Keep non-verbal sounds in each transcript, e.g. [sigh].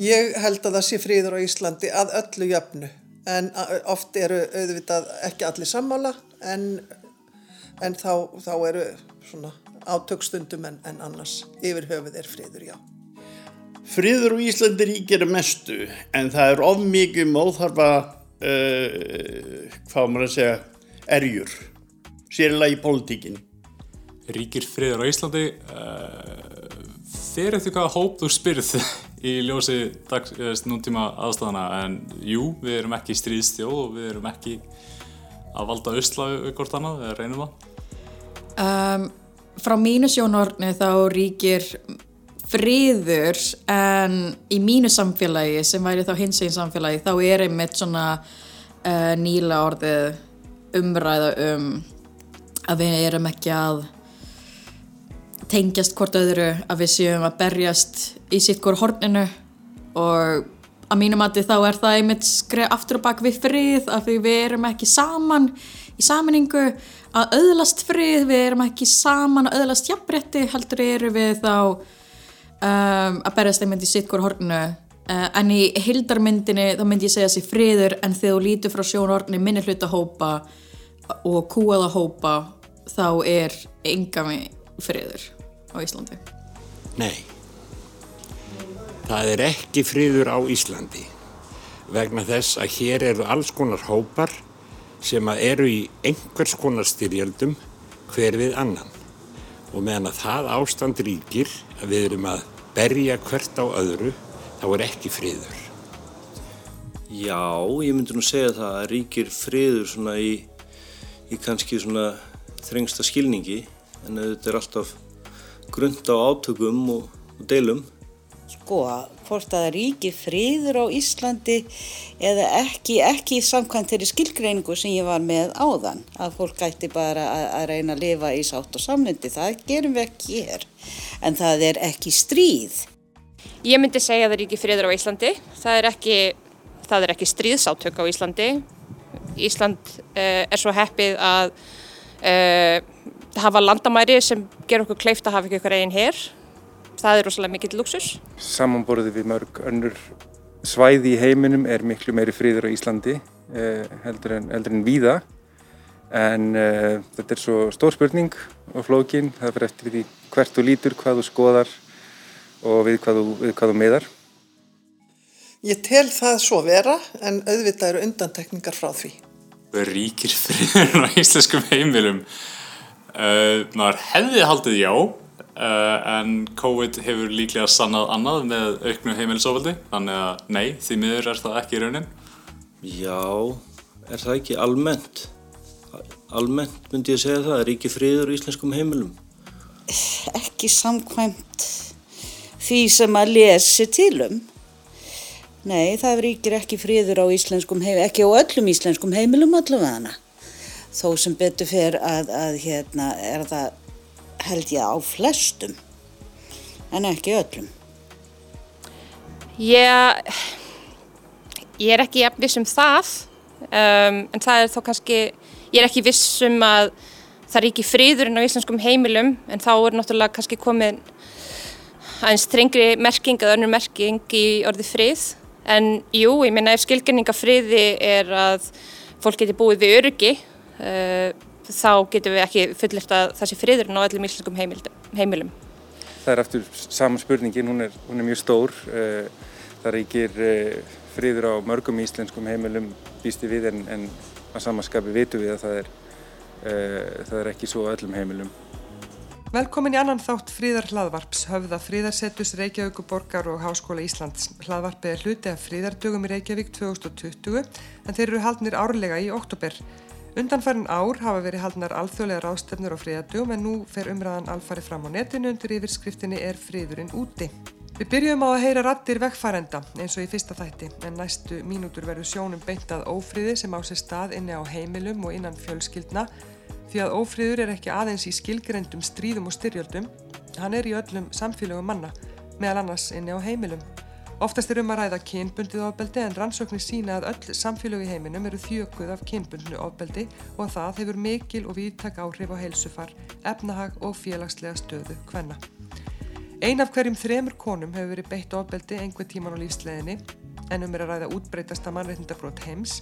Ég held að það sé fríður á Íslandi að öllu jöfnu en oft eru auðvitað ekki allir sammála en, en þá, þá eru svona átökstundum en, en annars yfir höfuð er fríður, já. Fríður á Íslandi ríkir mestu en það er of mikið móðharfa, uh, hvað maður að segja, erjur, sérlega í pólitíkinni. Ríkir fríður á Íslandi, uh, þeir eftir hvaða hóp þú spyrð [laughs] í ljósi dags, núntíma aðstæðana en jú, við erum ekki stríðstjóð og við erum ekki að valda usla hvort annað, eða reynum það? Um, frá mínu sjónorni þá ríkir friður en í mínu samfélagi sem væri þá hins eginn samfélagi þá er einmitt svona uh, nýla orðið umræða um að við erum ekki að tengjast hvort öðru að við séum að berjast í sitt hvort horninu og að mínum að þá er það einmitt skreið aftur og bakk við frið að við erum ekki saman í saminningu að öðlast frið, við erum ekki saman að öðlast jafnbretti heldur eru við þá um, að berjast einmitt í sitt hvort horninu. Uh, en í hildarmyndinni þá myndi ég segja sér friður en þegar þú lítur frá sjónhorni minni hluta hópa og kúaða hópa þá er enga friður á Íslandi? Nei, það er ekki friður á Íslandi vegna þess að hér eru alls konar hópar sem eru í einhvers konar styrjöldum hver við annan og meðan að það ástand ríkir að við erum að berja hvert á öðru þá er ekki friður. Já, ég myndi nú segja það að ríkir friður svona í, í kannski svona þrengsta skilningi en þetta er alltaf grund á átökum og, og deilum. Sko, hvort að það ríki friður á Íslandi eða ekki, ekki samkvæmt þeirri skilgreiningu sem ég var með áðan, að fólk gæti bara að, að reyna að lifa í sátt og samlundi, það gerum við ekki hér, en það er ekki stríð. Ég myndi segja að það ríki friður á Íslandi, það er ekki, það er ekki stríðsátök á Íslandi. Ísland uh, er svo heppið að uh, hafa landamæri sem ger okkur kleift að hafa ekki okkur einn hér. Það er rosalega mikill luxus. Samanborðið við mörg önnur svæði í heiminum er miklu meiri fríður á Íslandi eh, heldur, en, heldur en víða en eh, þetta er svo stór spurning og flókin. Það fyrir eftir því hvert þú lítur, hvað þú skoðar og við hvað þú, við hvað þú meðar. Ég tel það svo vera en auðvitað eru undantekningar frá því. Ríkir friður á íslenskum heimilum. Uh, maður hefði haldið já uh, en COVID hefur líklega sannað annað með auknu heimilisofaldi þannig að nei, því miður er það ekki í raunin Já, er það ekki almennt? Almennt myndi ég segja það, er ekki friður í íslenskum heimilum? Ekki samkvæmt því sem að lesi tilum Nei, það ríkir ekki friður á íslenskum heimilum, ekki á öllum íslenskum heimilum allavega hana þó sem betur fyrir að, að hérna er það held ég á flestum en ekki öllum. Ég, ég er ekki viss um það um, en það er þó kannski, ég er ekki viss um að það er ekki fríðurinn á íslenskum heimilum en þá er náttúrulega kannski komið aðeins strengri merking eða önnur merking í orði fríð en jú, ég minna ef skilgjörninga fríði er að fólk geti búið við öryggi þá getum við ekki fullirt að það sé friðurinn á öllum íslenskum heimilum. Það er aftur saman spurningin, hún er, hún er mjög stór. Eh, það reykir eh, friður á mörgum íslenskum heimilum býsti við en, en að samanskapi vitu við að það er, það er ekki svo öllum heimilum. Velkomin í annan þátt fríðar hlaðvarps, höfða fríðarsetus Reykjavík borgar og Háskóla Íslands. Hlaðvarpið er hluti af fríðardögum í Reykjavík 2020 en þeir eru haldnir árlega í oktober. Undanfærin ár hafa verið haldnar alþjóðlega rástefnur á fríðardögum en nú fer umræðan alfari fram á netinu undir yfirskriftinni er fríðurinn úti. Við byrjum á að heyra rattir vegfærenda eins og í fyrsta þætti en næstu mínútur verður sjónum beintað ófríði sem á sér stað inni á heimilum og innan fjölskyldna því að ófríður er ekki aðeins í skilgrendum stríðum og styrjöldum, hann er í öllum samfélögum manna, meðal annars inni á heimilum. Oftast er um að ræða kynbundið ofbeldi en rannsóknir sína að öll samfélög í heiminum eru þjökuð af kynbundinu ofbeldi og að það hefur mikil og víðtak áhrif á heilsufar, efnahag og félagslega stöðu hvenna. Ein af hverjum þremur konum hefur verið beitt ofbeldi einhver tíman á lífsleginni en um er að ræða útbreytasta mannreitndabrót heims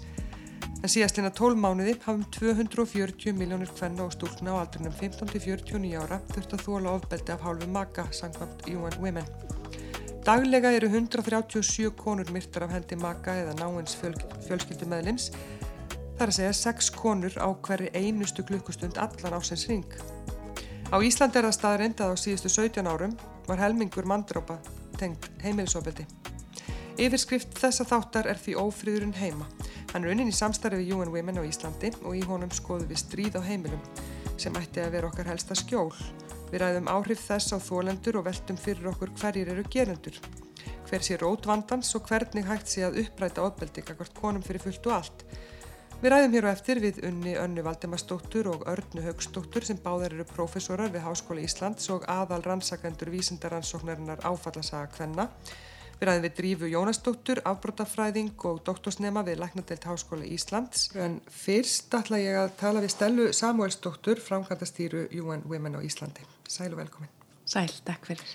en síðast lína 12 mánuði hafum 240 miljónir hvenna og stúlna á aldrinum 15-49 ára þurft að þóla ofbeldi af hálfu maka sangvamt UN Women. Daglega eru 137 konur myrtar af hendi maka eða náins fjöl, fjölskyldu meðlims þar að segja 6 konur á hverju einustu klukkustund allan ásins ring. Á Íslandi er það staðrind að á síðustu 17 árum var helmingur mandrópa tengd heimilisofbeldi. Yfirskrift þessa þáttar er því ófríðurinn heima. Hann er unnin í samstarfi við UN Women á Íslandi og í honum skoðu við stríð á heimilum sem ætti að vera okkar helsta skjól. Við ræðum áhrif þess á þólendur og veltum fyrir okkur hverjir eru gerendur. Hver sé rót vandans og hvernig hægt sé að uppræta ofbeldi kakvart konum fyrir fullt og allt. Við ræðum hér á eftir við unni Önnu Valdimarsdóttur og Örnu Haugsdóttur sem báðar eru prófessorar við Háskóla Íslands og aðal rannsakendur vísindaransóknarinnar áfallasaga Kvenna. Við ræðum við Drífu Jónasdóttur, afbrótafræðing og doktorsnema við Læknadelt Háskóla Íslands. En fyrst ætla ég að tala við Stellu Samuelsdóttur, framkvæmdastýru UN Women á Íslandi. Sæl og velkomin. Sæl, takk fyrir.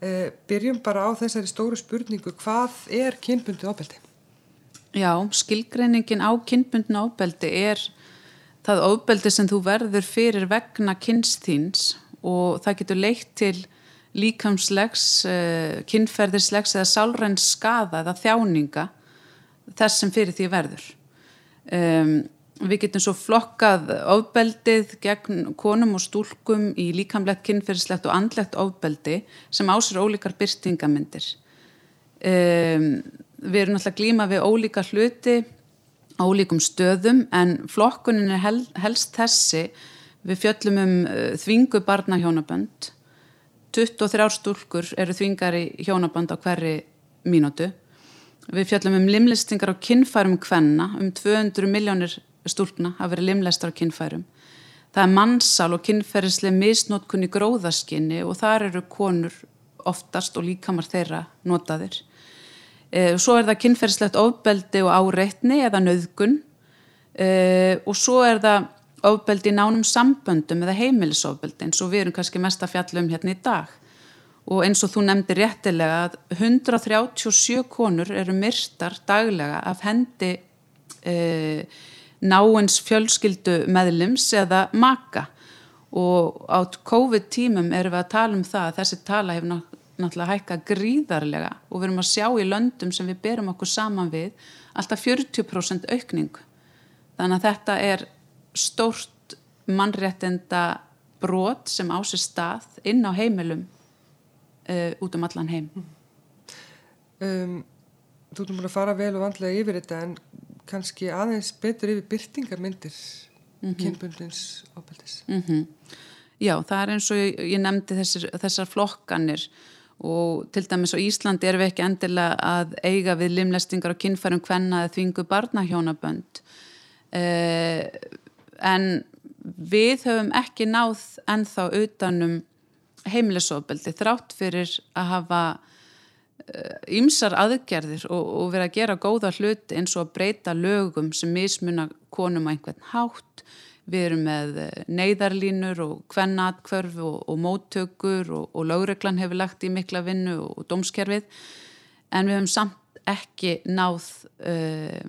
Uh, byrjum bara á þessari stóru spurningu, hvað er kynbundið ofbeldi? Já, skilgreiningin á kynbundna ofbeldi er það ofbeldi sem þú verður fyrir vegna kynnsþýns og það getur leitt til líkamslegs, uh, kynferðislegs eða sálræns skada eða þjáninga þess sem fyrir því verður. Um, við getum svo flokkað ofbeldið gegn konum og stúlkum í líkamlegt, kynferðislegt og andlegt ofbeldi sem ásur ólíkar byrstingamindir. Um, við erum alltaf glíma við ólíka hluti ólíkum stöðum en flokkunin er hel, helst þessi við fjöllum um uh, þvingu barna hjónabönd 23 stúlkur eru þvingar í hjónabönd á hverri mínútu. Við fjöllum um limlistingar á kinnfærum kvenna. Um 200 miljónir stúlkna hafa verið limlestar á kinnfærum það er mannsal og kinnferðislega misnótkunni gróðaskinni og þar eru konur oftast og líkamar þeirra notaðir. Uh, svo er það kynferðslegt ofbeldi og áreitni eða nöðgun uh, og svo er það ofbeldi nánum samböndum eða heimilisofbeldi eins og við erum kannski mest að fjalla um hérna í dag. Og eins og þú nefndi réttilega að 137 konur eru myrtar daglega af hendi uh, náins fjölskyldu meðlims eða maka. Og á COVID tímum erum við að tala um það að þessi tala hefur náttúrulega náttúrulega hækka gríðarlega og við erum að sjá í löndum sem við berum okkur saman við alltaf 40% aukning þannig að þetta er stórt mannréttinda brot sem á sér stað inn á heimilum uh, út um allan heim um, Þú erum búin að fara vel og vandlega yfir þetta en kannski aðeins betur yfir byrtingarmyndir mm -hmm. kynbundins ábældis mm -hmm. Já, það er eins og ég, ég nefndi þessar, þessar flokkanir og til dæmis á Íslandi erum við ekki endilega að eiga við limlestingar og kynfærum hvenna eða þvingu barnahjónabönd eh, en við höfum ekki náð ennþá utanum heimilisofbeldi þrátt fyrir að hafa ymsar aðgerðir og, og vera að gera góða hluti eins og að breyta lögum sem mismuna konum á einhvern hátt. Við erum með neyðarlínur og kvennatkvörf og, og móttökur og, og lögreglan hefur lagt í mikla vinnu og, dómskerfið. En við hefum samt ekki náð uh,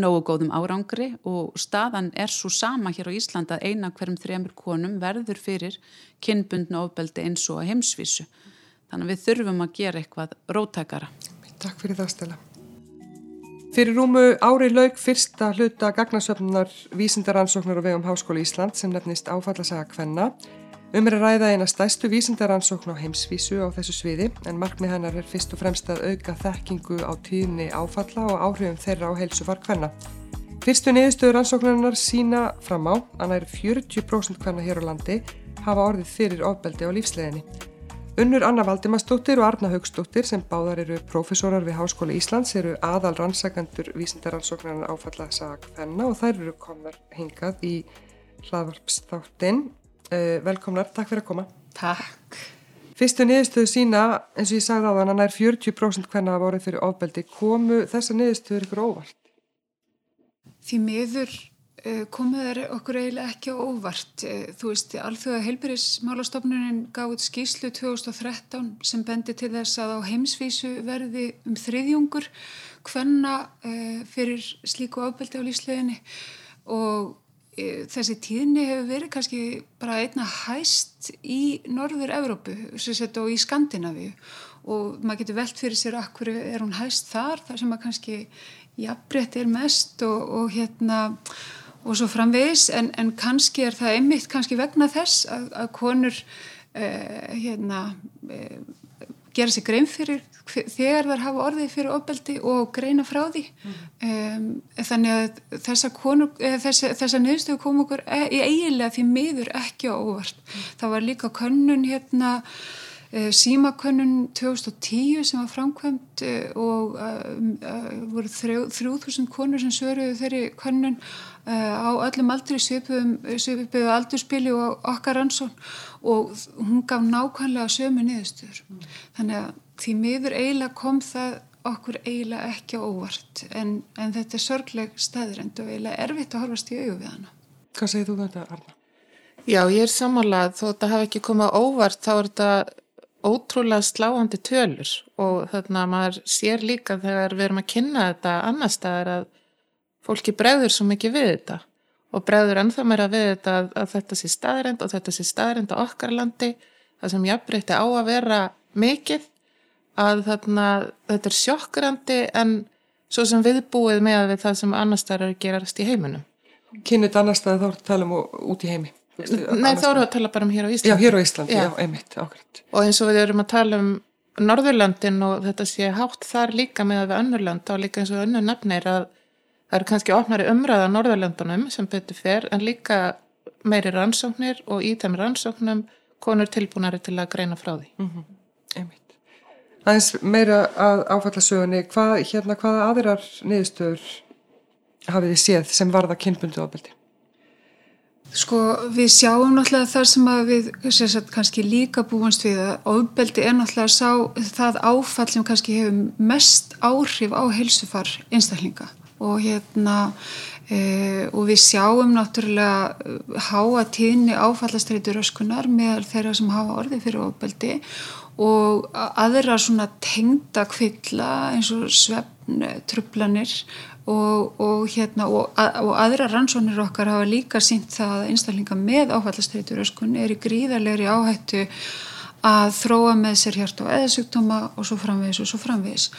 nógu góðum árangri og staðan er svo sama hér á Íslanda að eina hverjum þremur konum verður fyrir kynbundna ofbeldi eins og heimsvísu. Þannig að við þurfum að gera eitthvað rótækara. Takk fyrir það Stella. Fyrir rúmu ári laug fyrsta hluta gagnasöfnunar vísindaransóknar og vegum Háskóla Ísland sem nefnist áfallasaga Kvenna. Um er að ræða eina stæstu vísindaransókn á heimsvísu á þessu sviði en markmið hennar er fyrst og fremst að auka þekkingu á tíðni áfalla og áhrifum þeirra á heilsufar Kvenna. Fyrstu niðurstöður ansóknarinnar sína fram á að næri 40% Kvenna hér á landi hafa orðið fyrir ofbeldi á lífsleginni. Unnur Anna Valdimarsdóttir og Arna Haugsdóttir sem báðar eru profesorar við Háskóla Íslands eru aðal rannsakandur vísindaransóknarnar áfalla sag þennan og þær eru komnar hingað í hlaðvarpsþáttinn. Uh, velkomnar, takk fyrir að koma. Takk. Fyrstu niðurstöðu sína, eins og ég sagði á þann að nær 40% hvernig hafa orðið fyrir ofbeldi, komu þessa niðurstöður ykkur óvart? Því miður eh, komið er okkur eiginlega ekki óvart. Eh, þú veist, alþjóða heilbyrðismálastofnunin gaf út skýslu 2013 sem bendi til þess að á heimsvísu verði um þriðjungur hvenna uh, fyrir slíku ábeldi á lífsleginni og þessi tíðni hefur verið kannski bara einna hæst í norður Evrópu og í Skandinavíu. Og maður getur velt fyrir sér akkur er hún hæst þar, þar sem að kannski jafnbreytt er mest og, og hérna og svo framvegis. En, en kannski er það einmitt kannski vegna þess að, að konur uh, hérna uh, gera sér grein fyrir þegar þær hafa orðið fyrir ofbeldi og greina frá því mm. um, þannig að þessa, þessa, þessa niðurstöðu kom okkur e, í eiginlega því miður ekki á óvart mm. það var líka könnun hérna símakönnun 2010 sem var framkvæmt eh, og uh, voru 3000 konur sem söruðu þeirri könnun uh, á öllum aldri svipuðu aldurspili og okkar ansón og hún gaf nákvæmlega sömu niðurstöður. Mm. Þannig að því miður eiginlega kom það okkur eiginlega ekki óvart en, en þetta er sorgleg staðrind og eiginlega erfitt að horfast í auðu við hana. Hvað segir þú um þetta Arna? Já, ég er sammálað þó þetta hafi ekki komið óvart þá er þetta ótrúlega sláandi tölur og þannig að maður sér líka þegar við erum að kynna þetta annar staðar að fólki bregður svo mikið við þetta og bregður ennþá meira við þetta að, að þetta sé staðrind og þetta sé staðrind á okkar landi það sem jafnbreytti á að vera mikið að þarna, þetta er sjokkrandi en svo sem viðbúið með við það sem annar staðar er að gerast í heiminum. Kynnið annar staðar þá er að tala um út í heimi? Nei, þá erum við að tala bara um hér á Íslandi. Já, hér á Íslandi, já, já einmitt, ákveðt. Og eins og við erum að tala um Norðurlandin og þetta sé hátt þar líka með að við önnurland og líka eins og önnur nefnir að það eru kannski ofnari umræða Norðurlandunum sem betur fer en líka meiri rannsóknir og í þeim rannsóknum konur tilbúinari til að greina frá því. Mm -hmm. Einmitt. Aðeins meira að áfallasögunni, hvað, hérna, hvaða aðrar niðurstöður hafið þið séð sem varða kynbundu ábeldi? Sko við sjáum náttúrulega þar sem að við sagt, kannski líka búinst við að ofbeldi er náttúrulega sá það áfall sem kannski hefur mest áhrif á heilsufar einstaklinga. Og hérna e, og við sjáum náttúrulega e, háa tíðni áfallastreitur öskunar með þeirra sem hafa orðið fyrir ofbeldi og aðra svona tengda kvilla eins og svefn trublanir og, og, hérna, og, og aðra rannsónir okkar hafa líka sínt það að einstaklinga með áfallastreituröskun er í gríðarlegri áhættu að þróa með sér hjart og eðasugdóma og svo framvegis og svo framvegis.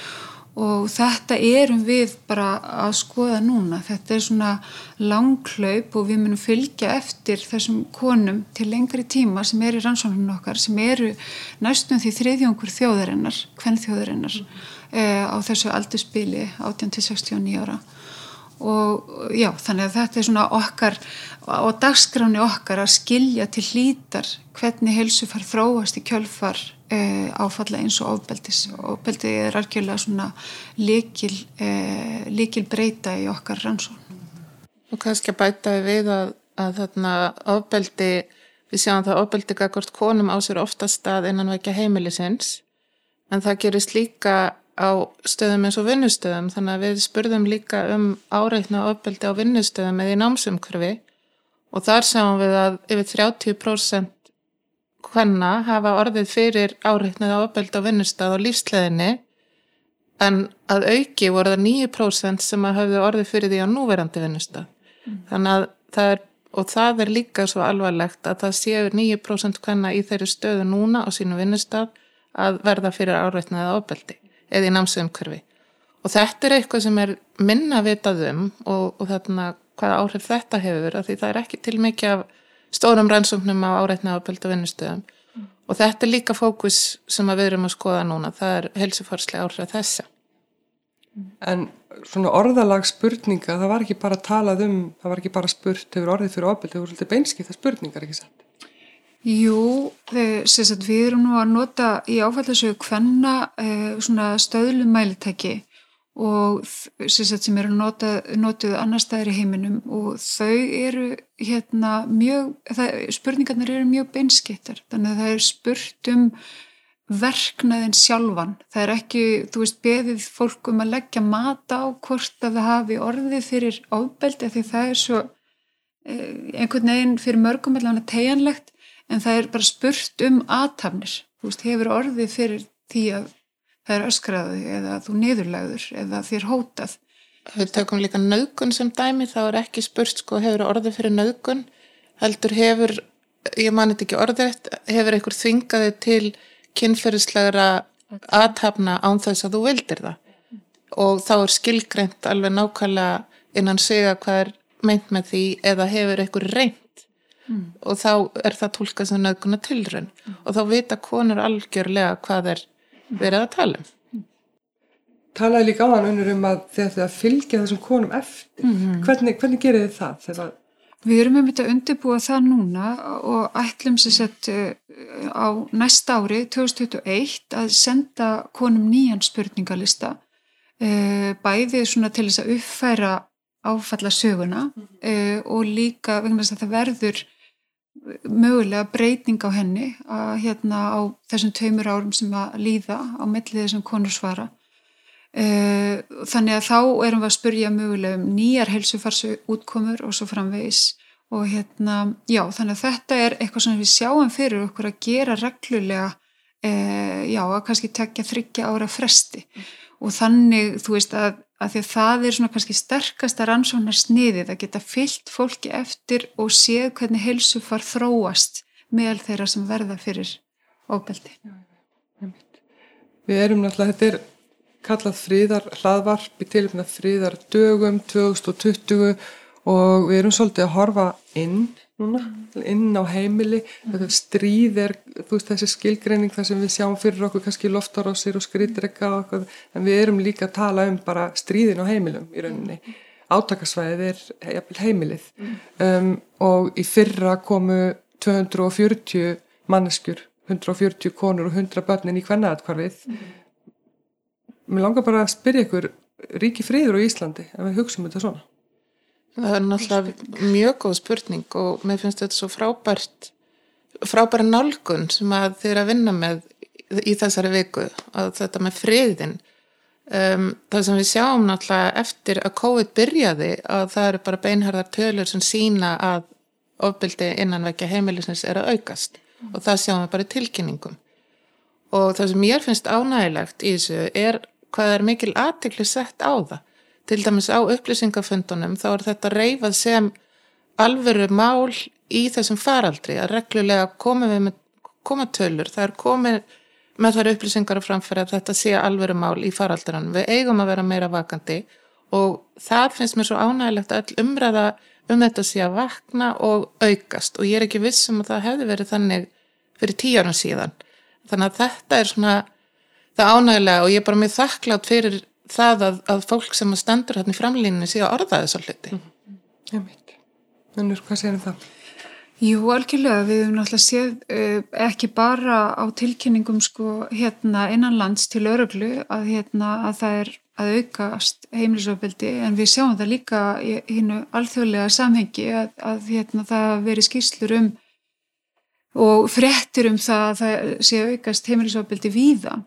Og þetta erum við bara að skoða núna, þetta er svona langklaup og við munum fylgja eftir þessum konum til lengri tíma sem er í rannsónunum okkar sem eru næstum því þriðjóngur þjóðarinnar, hvern þjóðarinnar mm e, á þessu aldurspili 18-69 ára. Og já, þannig að þetta er svona okkar á dagskráni okkar að skilja til hlítar hvernig helsufar þróast í kjölfar e, áfalla eins og ofbeldis. Ofbeldi er algjörlega svona líkil, e, líkil breyta í okkar rannsón og kannski að bæta við að, að þarna ofbeldi við sjáum það ofbeldi gagvart konum á sér ofta stað innan vekja heimilisins en það gerist líka á stöðum eins og vinnustöðum þannig að við spurðum líka um áreitna ofbeldi á vinnustöðum eða í námsumkörfi og þar sáum við að yfir 30% hvenna hafa orðið fyrir áreitnaða ofbeldi á vinnustöð og lífsleðinni en að auki voru það 9% sem að hafðu orðið fyrir því á núverandi vinnustöð mm. þannig að það er og það er líka svo alvarlegt að það séu 9% hvenna í þeirri stöðu núna á sínu vinnustöð að verða fyrir áreitnaða ofbeldi eða í námsumkörfi. Og þetta er eitthvað sem er minna vitað um og, og þarna hvaða áhrif þetta hefur því það er ekki til mikið af stórum rannsóknum á áreitna á böldu vinnustöðum mm. og þetta er líka fókus sem við erum að skoða núna, það er helsufarslega áhrif þessa. En svona orðalag spurninga, það var ekki bara talað um, það var ekki bara spurt hefur orðið fyrir ofbeldi, það voru svolítið beinskipta spurningar, ekki sett? Jú, sagt, við erum nú að nota í áfællasögu hvenna eh, stöðlum mælitæki og sagt, sem eru nota, notuð annar staðir í heiminum og þau eru hérna mjög, það, spurningarnir eru mjög beinskittar, þannig að það er spurt um verknaðin sjálfan, það er ekki, þú veist, beðið fólk um að leggja mata á hvort að það hafi orðið fyrir ábeldi, því það er svo eh, einhvern veginn fyrir mörgum allavega tegjanlegt en það er bara spurt um aðtafnir. Þú veist, hefur orðið fyrir því að það er öskraði eða þú niðurlegður eða þér hótað. Við tökum líka nöðgun sem dæmi, þá er ekki spurt sko hefur orðið fyrir nöðgun, heldur hefur, ég mani þetta ekki orðið, hefur einhver þvingaði til kynferðislegra aðtapna án þess að þú vildir það. Og þá er skilgreint alveg nákvæmlega innan segja hvað er meint með því eða hefur einhver reynd mm. og þá er það tólkað sem nöðguna tilrun mm. og þá vita konur algjörlega hvað er verið að tala um. Talaði líka á hann unnur um að þegar fylgja þessum konum eftir, mm -hmm. hvernig, hvernig gerir þið það? Þegar... Við erum um þetta að undirbúa það núna og ætlum sér sett uh, á næsta ári, 2021, að senda konum nýjan spurningalista, uh, bæði svona til þess að uppfæra áfalla söguna mm -hmm. uh, og líka vegna þess að það verður mögulega breyting á henni að hérna á þessum tveimur árum sem að líða á mellið þessum konur svara uh, þannig að þá erum við að spurja mögulega um nýjar helsufarsu útkomur og svo framvegis og hérna, já, þannig að þetta er eitthvað sem við sjáum fyrir okkur að gera reglulega uh, já, að kannski tekja þryggja ára fresti mm. og þannig, þú veist að að því að það er svona kannski sterkasta rannsóknar sniðið að geta fyllt fólki eftir og séð hvernig helsu far þróast meðal þeirra sem verða fyrir ofbeldi. Við erum náttúrulega, þetta er kallað fríðar hlaðvarp í tilfina fríðar dögum 2020 og við erum svolítið að horfa inn núna, inn á heimili. Þetta stríð er, þú veist þessi skilgreining þar sem við sjáum fyrir okkur kannski loftarósir og skrittreka og eitthvað. En við erum líka að tala um bara stríðin á heimilum í rauninni. Átakasvæðið er heimilið. Um, og í fyrra komu 240 manneskjur 140 konur og 100 börnin í hvernaðatkvarfið Mér langar bara að spyrja ykkur ríki friður á Íslandi ef við hugsaum þetta svona Það er náttúrulega mjög góð spurning og mér finnst þetta svo frábært frábæra nálgun sem að þið er að vinna með í þessari viku að þetta með friðin um, það sem við sjáum náttúrulega eftir að COVID byrjaði að það eru bara beinharðar tölur sem sína að ofbildi innanvekja heimilisins er að aukast. Mm. og það sjáum við bara í tilkynningum. Og það sem ég finnst ánægilegt í þessu er hvað er mikil aðtikli sett á það til dæmis á upplýsingafundunum þá er þetta reyfað sem alveru mál í þessum faraldri að reglulega koma við með komatölur, það er komið með þar upplýsingar að framfæra að þetta sé alveru mál í faraldrann. Við eigum að vera meira vakandi og það finnst mér svo ánægilegt að all umræða um þetta sé að vakna og aukast og ég er ekki vissum að það hefði verið þannig fyrir árum síðan. Þannig að þetta er svona það ánægilega og ég er bara mjög þakklátt fyrir það að, að fólk sem stendur hérna í framlýninu sé að orða þess að hluti. Ég veit. Unnur, hvað séum það? Jú, algjörlega. Við hefum náttúrulega séð uh, ekki bara á tilkynningum sko hérna innanlands til öruglu að hérna að það er að aukast heimilisofbildi en við sjáum það líka í hinnu alþjóðlega samhengi að, að hérna það veri skýrslur um og frettir um það að það sé aukast heimilisofbildi víða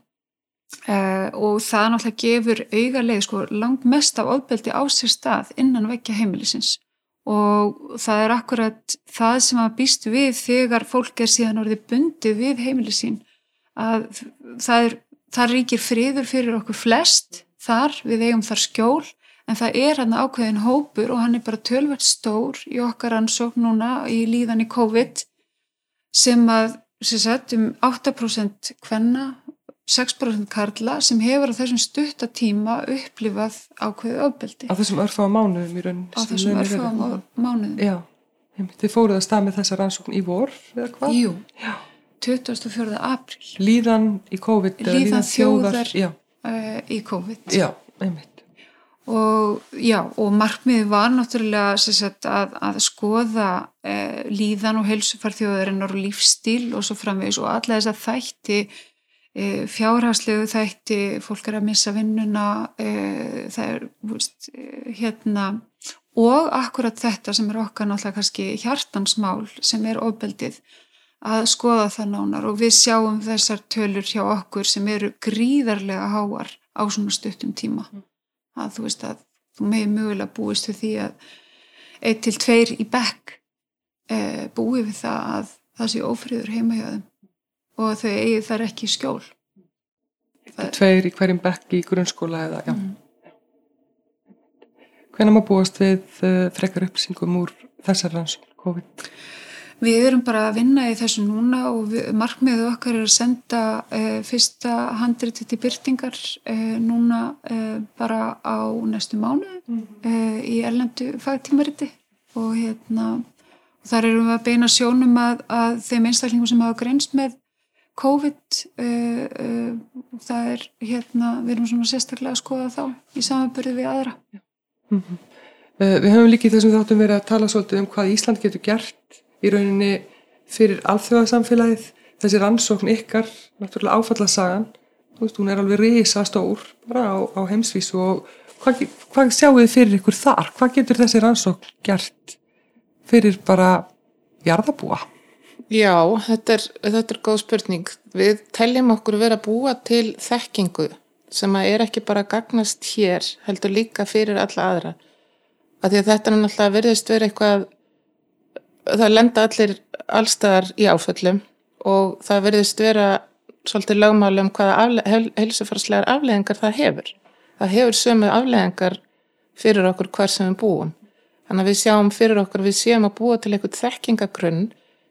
Uh, og það náttúrulega gefur augarleið sko langt mest af ofbeldi á sér stað innan vekja heimilisins. Og það er akkurat það sem að býst við þegar fólk er síðan orðið bundið við heimilisín að það er, það ríkir friður fyrir okkur flest þar, við eigum þar skjól en það er hann ákveðin hópur og hann er bara tölvert stór í okkar ansók núna í líðan í COVID sem að sem sagt, um 8% hvenna 6% karla sem hefur á þessum stuttatíma upplifað ákveðið ofbeldi. Á þessum örfáða mánuðum í rauninni? Á þessum örfáða mánuðum. Já, þið fóruð að stað með þessa rannsókn í vor, eða hvað? Jú, já. 24. april. Líðan í COVID? Líðan, líðan þjóðar uh, í COVID. Já, einmitt. Og já, og markmiði var náttúrulega sagt, að, að skoða uh, líðan og helsufarþjóðarinnar og lífstíl og svo framvegis og alla þess að þætti fjárhagslegu þætti, fólk er að missa vinnuna, e, það er veist, e, hérna og akkurat þetta sem er okkar náttúrulega kannski hjartansmál sem er ofbeldið að skoða það nánar og við sjáum þessar tölur hjá okkur sem eru gríðarlega háar á svona stuttum tíma. Mm. Að þú veist að þú megið mögulega búist við því að eitt til tveir í bekk e, búi við það að það sé ófriður heima hjá þeim og þau eigi þar ekki skjól. Tveir í hverjum bekk í grunnskóla eða, já. Mm. Hvernig má búast við uh, frekar upplýsingum úr þessar rannsókn COVID? Við erum bara að vinna í þessu núna og við, markmiðu okkar er að senda uh, fyrsta handriti til byrtingar uh, núna bara á næstu mánu mm. í erlendu fagtímariti og hérna þar erum við að beina sjónum að, að þeim einstaklingum sem hafa greinst með COVID uh, uh, það er hérna, við erum svona sérstaklega að skoða þá í samanbyrði við aðra mm -hmm. uh, Við höfum líkið þessum þáttum verið að tala svolítið um hvað Ísland getur gert í rauninni fyrir alþjóðarsamfélagið þessi rannsókn ykkar, náttúrulega áfallasagan veist, hún er alveg risa stór bara á, á heimsvísu og hvað, hvað sjáu þið fyrir ykkur þar? Hvað getur þessi rannsókn gert fyrir bara jarðabúa? Já, þetta er, þetta er góð spurning. Við teljum okkur að vera að búa til þekkingu sem að er ekki bara gagnast hér, heldur líka fyrir alla aðra. Að að þetta er náttúrulega verðist verið eitthvað, það lenda allir allstaðar í áföllum og það verðist vera svolítið lögmáli um hvaða afle, helsufarslegar afleðingar það hefur. Það hefur sömu afleðingar fyrir okkur hvar sem við búum. Þannig að við sjáum fyrir okkur, við séum að búa til eitthvað þekkingagrunn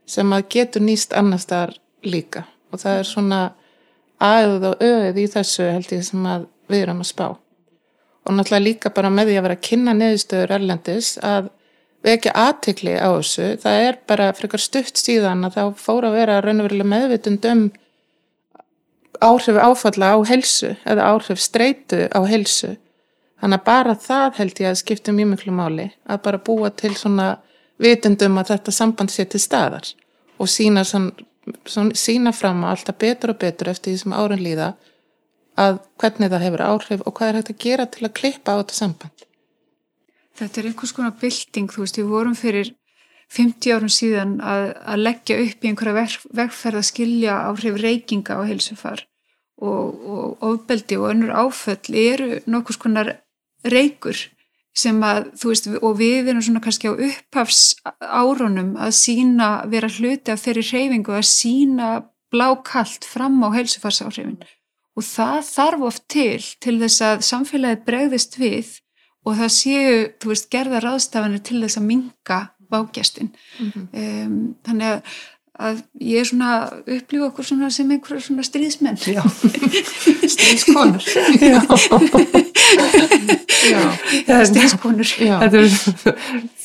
sem að getur nýst annar staðar líka. Og það er svona aðuð og auðið í þessu held ég sem að við erum að spá. Og náttúrulega líka bara með því að vera að kynna neðustöður erlendis að vekja aðtikli á þessu. Það er bara frekar stutt síðan að þá fóra að vera raunverulega meðvitund um áhrif áfalla á helsu eða áhrif streitu á helsu þannig að bara það held ég að skipta mjög miklu máli að bara búa til svona vitundum að þetta samband sé til staðar og sína, sann, sann, sína fram að alltaf betur og betur eftir því sem árun líða að hvernig það hefur áhrif og hvað er hægt að gera til að klippa á þetta samband. Þetta er einhvers konar bylting, þú veist, við vorum fyrir 50 árum síðan að, að leggja upp í einhverja vegferð að skilja áhrif reykinga á heilsufar og, og ofbeldi og önnur áföll eru nokkus konar reykur sem að, þú veist, og við erum svona kannski á upphafs árunum að sína, vera hluti af þeirri reyfingu að sína blákallt fram á heilsufarsáhrifin og það þarf oft til til þess að samfélagið bregðist við og það séu, þú veist, gerða ráðstafanir til þess að minga vágjastin mm -hmm. um, þannig að að ég er svona upplifa okkur svona sem einhverja svona stríðsmenn. [laughs] Stríðskonur. Já, já. stríðskonur. Þetta er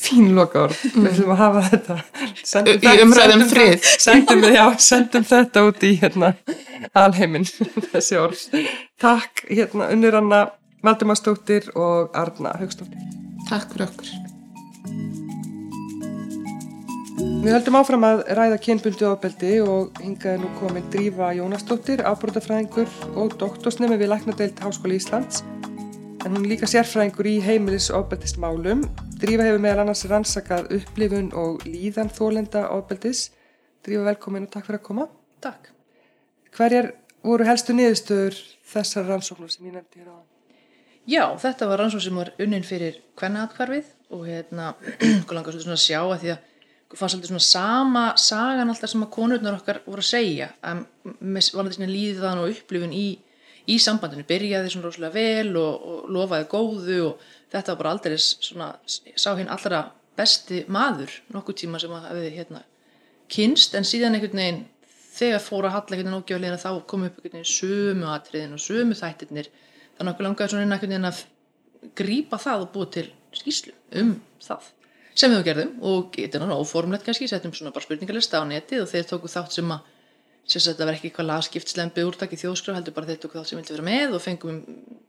fín loka orð mm. við ætlum að hafa þetta. Sendum í umræðum frið. sendum, já, sendum þetta út í hérna, alheiminn [laughs] þessi orð. Takk hérna unnur Anna Valdimarsdóttir og Arna Haugstóttir takk fyrir okkur Við höldum áfram að ræða kynbundu ábeldi og hingaði nú komin Drífa Jónasdóttir, ábrótafræðingur og doktorsnemi við Læknadeild Háskóli Íslands. En hún líka sérfræðingur í heimilis ábeldismálum. Drífa hefur meðal annars rannsakað upplifun og líðan þólenda ábeldis. Drífa velkomin og takk fyrir að koma. Takk. Hverjar voru helstu niðurstöður þessar rannsóknur sem ég nefndi hér á? Já, þetta var rannsókn sem var unnin fyrir kvennaðatkvarfið og hérna, [clears throat] langar svolítið svona að sjá að því að fannst svolítið svona sama sagan alltaf sem að konurnar okkar voru að segja. Að var þetta líðan og upplifun í, í sambandinu, byrjaði svona rosalega vel og, og lofaði góðu og þetta var bara aldrei svona sá hinn allra besti maður nokkuð tíma sem að hafiði hérna kynst en síðan einhvern veginn þegar fóru að halla einhvern veginn ógjáðlega þá kom upp einhvern veginn sömu atriðin og sömu þættirnir. Þannig að okkur langaði svona einhvern veginn að grípa það og búið til skýslu um það sem við gerðum og þetta er náttúrulega óformlegt kannski, setjum svona bara spurningalista á netið og þeir tóku þátt sem að þetta var ekki eitthvað lagskiptslempi úrtak í þjóðskraf heldur bara þeir tóku þátt sem vildi vera með og fengum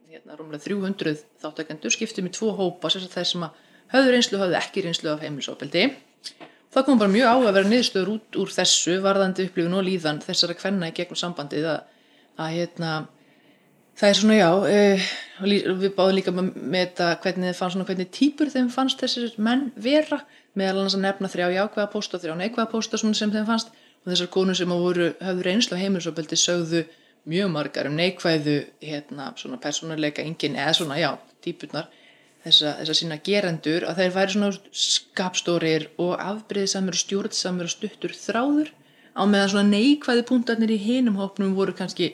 hérna rúmlega 300 þáttakendur, skiptum í tvo hópa sérstaklega þeir sem að höfðu reynslu og höfðu ekki reynslu af heimilsofbeldi það kom bara mjög á að vera niðurstöður út úr þessu varðandi upplifun og líðan þessara kvenna í gegnum sambandið að, að hérna Það er svona já, uh, við báðum líka með þetta hvernig þið fannst svona hvernig týpur þeim fannst þessir menn vera. Meðal annars að nefna þrjá jákvæða pósta og þrjá neikvæða pósta sem þeim fannst. Og þessar konur sem voru, hafðu reynslu á heimilsopildi sögðu mjög margar um neikvæðu hérna svona persónuleika engin eða svona já, týpurnar þessa, þessa sína gerendur að þeir væri svona skapstórir og afbreyðisamur og stjórnsamur og stuttur þráður. Á meðan svona neikvæði punktarnir í hinum hópnum voru kannski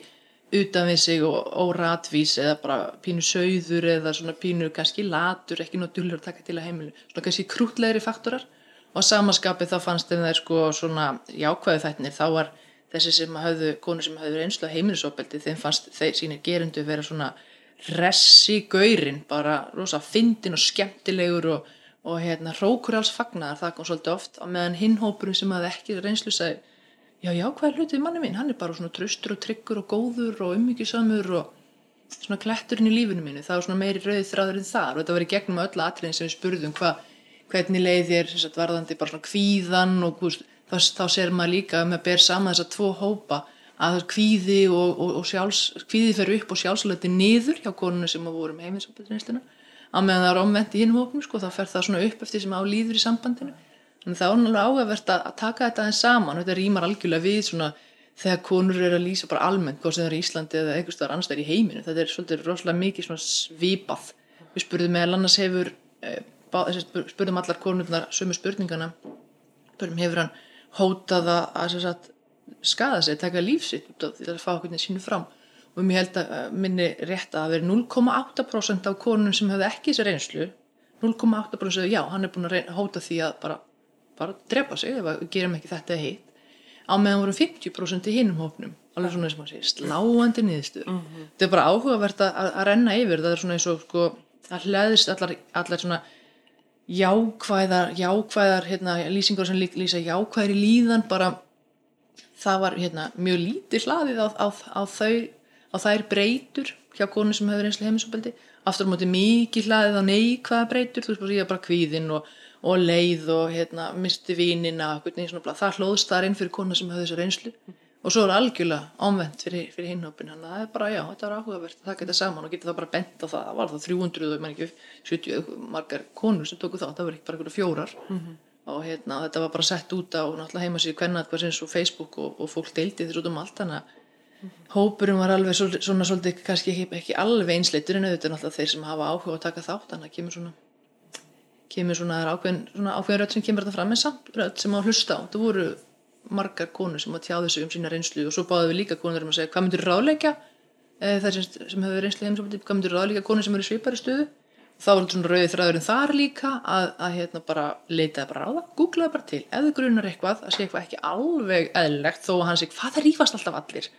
utan við sig og óratvís eða bara pínu sögður eða svona pínu kannski latur, ekki dullur að taka til að heimilu, svona kannski krútlegri faktorar. Og samaskapið þá fannst þeim þeir sko svona jákvæðu þættinir þá var þessi sem hafðu, konur sem hafðu reynslu á heimilisofbeldi, þeim fannst þeir sínir gerindu vera svona ressi gaurin, bara rosa fyndin og skemmtilegur og, og hérna hrókur alls fagnar, það kom svolítið oft á meðan hinhópurum sem hafði ekki reynslu sagði, já já hvað er hlutið manni minn, hann er bara svona tröstur og tryggur og góður og ummyggjusamur og svona kletturinn í lífinu mínu, það var svona meiri rauðið þráðurinn þar og þetta var í gegnum öll atriðin sem við spurðum hvað hvernig leið þér sagt, varðandi bara svona kvíðan og veist, þá, þá ser maður líka að maður ber saman þessar tvo hópa að það er kvíði og, og, og sjálfs, kvíði fer upp og sjálfsleiti niður hjá konuna sem að voru með heimilisopildinnistuna að meðan það er omvend í hinn hópum sko, þá fer það svona upp eftir sem á líður í sambandinu þannig það er náttúrulega áhugavert að, að taka þetta aðeins saman. Þetta rýmar algjörlega við svona þegar konur eru að lýsa bara almennt hvort sem það er í Íslandi eða einhvers staðar annars það er í heiminu þetta er svolítið rosalega mikið svipað. Við spurðum meðal annars hefur eh, spurðum allar konurnar sömu spurningana. Spurðum hefur hann hótaða að sagt, skada sig, taka lífsitt út af því að fá okkur sínu fram? Og mér held að minni rétt að veri 0,8% af konunum sem hefði ekki þessi reynslu. 0,8% já, hann er búin að hóta því að bara, bara drepa sig ef við gerum ekki þetta heitt á meðan voru 50% í hinnum hópnum alveg svona sem að segja sláandi niðurstur mm -hmm. þetta er bara áhugavert að, að renna yfir það er svona eins og sko það hlæðist allar, allar svona jákvæðar, jákvæðar hérna, lýsingar sem lýsa jákvæðir í líðan bara það var hérna, mjög lítið hlaðið á, á, á, þau, á þær breytur hjá konu sem hefur einslega heimisopeldi aftur á móti mikið hlaðið á neikvæða breytur þú veist bara kvíðinn og, og leið og hérna, misti vínina það hlóðst þar inn fyrir konu sem hefur þessu reynslu og svo er algjörlega ámvend fyrir, fyrir hinhópin þannig að það er bara, já, þetta er áhugavert að taka þetta saman og geta það bara bent á það. Það var það 300 og ekki 70 margar konur sem tóku það, það var ekki bara einhverju fjórar. Mm -hmm. og hérna, þetta var bara sett út á heimasíðu kvennat og Facebook og, og fólk deildi þess út um allt. Þannig að mm -hmm. hópurum var alveg svona, svona svolítið kannski ekki, ekki alveg einsleitur en auðvitað þeir sem hafa áhuga að taka þátt. Þannig að kemur svona kemur svona ákveðin, svona ákveðin rödd sem kemur þetta fram en samt rödd sem á hlusta á, það voru margar konur sem að tjáðu sig um sína reynslu og svo báðu við líka konur um að segja hvað myndur ráðleika e, þar sem, sem hefur reynslu heimsókn hvað myndur ráðleika konur sem eru svipari stöðu? Þá er svona rauðið þræðurinn þar líka að, að hérna bara leitaði bara á það googlaði bara til, ef þið grunar eitthvað að sé eitthvað ekki alveg eðlilegt þó að hann sé hvað það rýfast alltaf allir?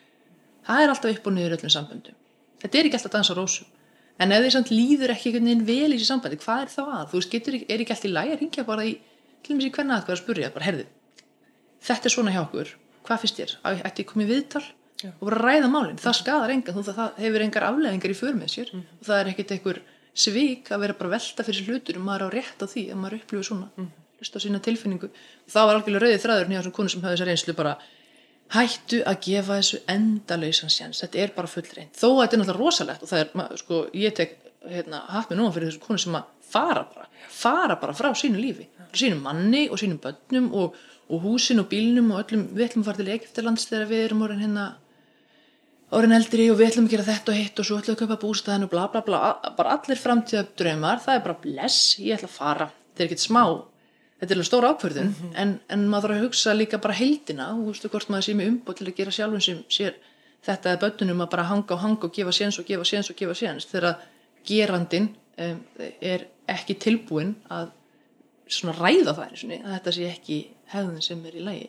Það er alltaf upp og niður öllum samböndum. Þetta er ekki alltaf dansa rósum en ef þið samt líður ekki einhvern veginn vel í þessi sambandi hvað er þá að, þú veist, getur, er ekki alltaf í læg að ringja bara í, til og með sér hvernig að hvað að spurja bara, herðu, þetta er svona hjá okkur, hvað finnst þér? Ætti komið viðtal Já. og bara ræða málinn, það skadar enga, þú það hefur engar afleðingar í för með sér mm. og það er ekkert einhver svík að vera bara velta fyrir hlutur og maður á rétt á því að maður upplifir svona, mm. hlusta á sína tilfinningu það var algjörlega rauðið þræður nýja sem konur sem hafði þessa reynslu bara hættu að gefa þessu endalöysan sjans, þetta er bara full reynd, þó að þetta er náttúrulega rosalegt og það er, sko, ég tek hérna, hatt mér núan fyrir þessu konur sem að fara bara, fara bara frá sínu lífi, sínum manni og sínum bönnum og og húsin og bílnum og öllum, við ætlum að fara til Egiptalands þegar við erum orðin hérna orðin eldri og við ætlum að gera þetta og hitt og svo ætlum við að köpa bústæðin og bla bla bla. Bara allir framtíða draumar, það er bara bless, ég ætla að fara, er ekkert smá þetta er alveg stór ákverðun mm -hmm. en, en maður þarf að hugsa líka bara heildina. Og þú veistu hvort maður sé með umbót til að gera sjálfum sem sér þetta er bönnunum að bara hanga og hanga og gefa séns og gefa séns og gefa séns þegar gerandin um, er ekki tilbúin að svona ræða það að þetta sé ekki hefðun sem er í lægi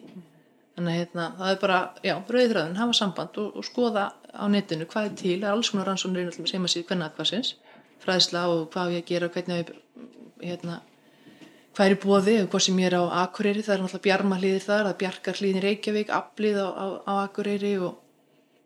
þannig að hérna, það er bara, já, bröðiðröðun hafa samband og, og skoða á netinu hvað er til, það er alls konar rannsónur sem að síðu hvernig aðkvæðsins fræðsla og hvað ég gera hvernig ég hérna, hvað er í bóði og hvað sem ég er á Akureyri, það er náttúrulega bjarmalíðir þar, það er bjarkarlíðin Reykjavík aflíð á, á, á Akureyri og,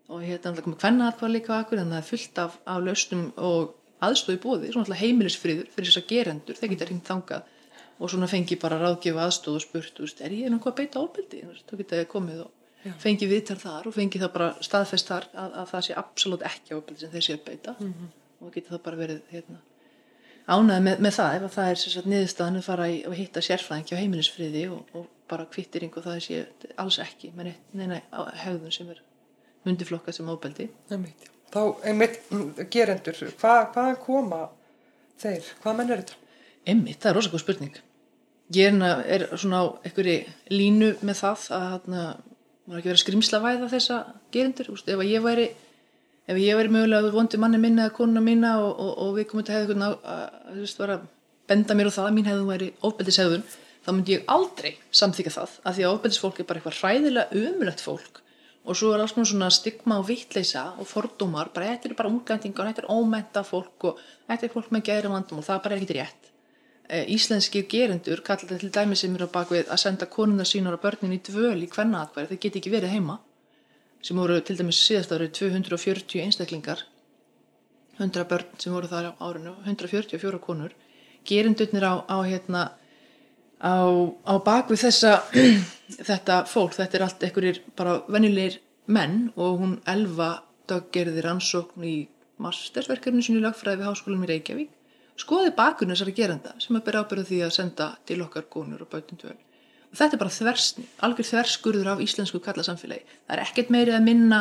og hérna náttúrulega komið aðkvæð líka á Akureyri, þannig að það er fullt af, af lausnum og aðstóði bóði, svona náttúrulega heimilisfriður fyrir þess að gerendur, þeir geta ringt þangað og svona fengi bara ráðgjöf aðstóð og spurt, er ég að beita ofbeldi þá geta komið og Já. fengi viðtar þar og fengi það bara staðfest þar að, að það sé absolutt ekki ofbeldi sem þeir sé að beita mm -hmm. og geta það bara verið hérna, ánæði með, með það ef það er sérstaklega niðurstaðan að fara í, að hitta sérfræðingi á heimilisfriði og, og bara kvittiring og það sé alls ekki með neina hegðun sem er myndiflokka sem ofbeldi Þá einmitt gerendur, hvað, hvað koma Þeir, hvað menn er þetta? Emmitt, það er rosa góð spurning. Ég er, hérna- svona á einhverju línu með það að þarna, maður ekki vera skrimslavæða þessa gerindur. Úst, ef að ég væri, ef ég væri mögulega vondi manni minna eða konuna mína og, og, og við komum til að hefða eitthvað að, að, að benda mér á það að mín hefðun væri ofbeldishegðun, þá myndi ég aldrei samþykja það að því að ofbeldisfólk er bara eitthvað hræðilega umulegt fólk og svo er alls konar svona stigma og vittleisa og fordómar, bara þetta er bara umgæntingar, þetta er ómenta fólk og þetta er fólk með gæri vandum og það bara er ekkit rétt. E, íslenski gerendur kallar þetta til dæmi sem eru á bakvið að senda konuna sínar og börnin í dvöl í kvennaðakværi, þeir geti ekki verið heima sem voru til dæmis síðast árið 240 einstaklingar 100 börn sem voru þar á árinu 144 konur. Gerendurnir á, á hérna á, á bakvið þessa [clears throat] þetta fólk, þetta er allt einhverjir bara venjulegir menn og hún Elva daggerði rannsókn í mastersverkefni sinni lagfræði við háskólanum í Reykjavík. Skoði bakgrunn þessari gerenda sem að byrja ábyrða því að senda til okkar konur og dvöl og þetta er bara þversni, algjör þverskurður af íslensku kallasamfélagi. Það er ekkert meiri að minna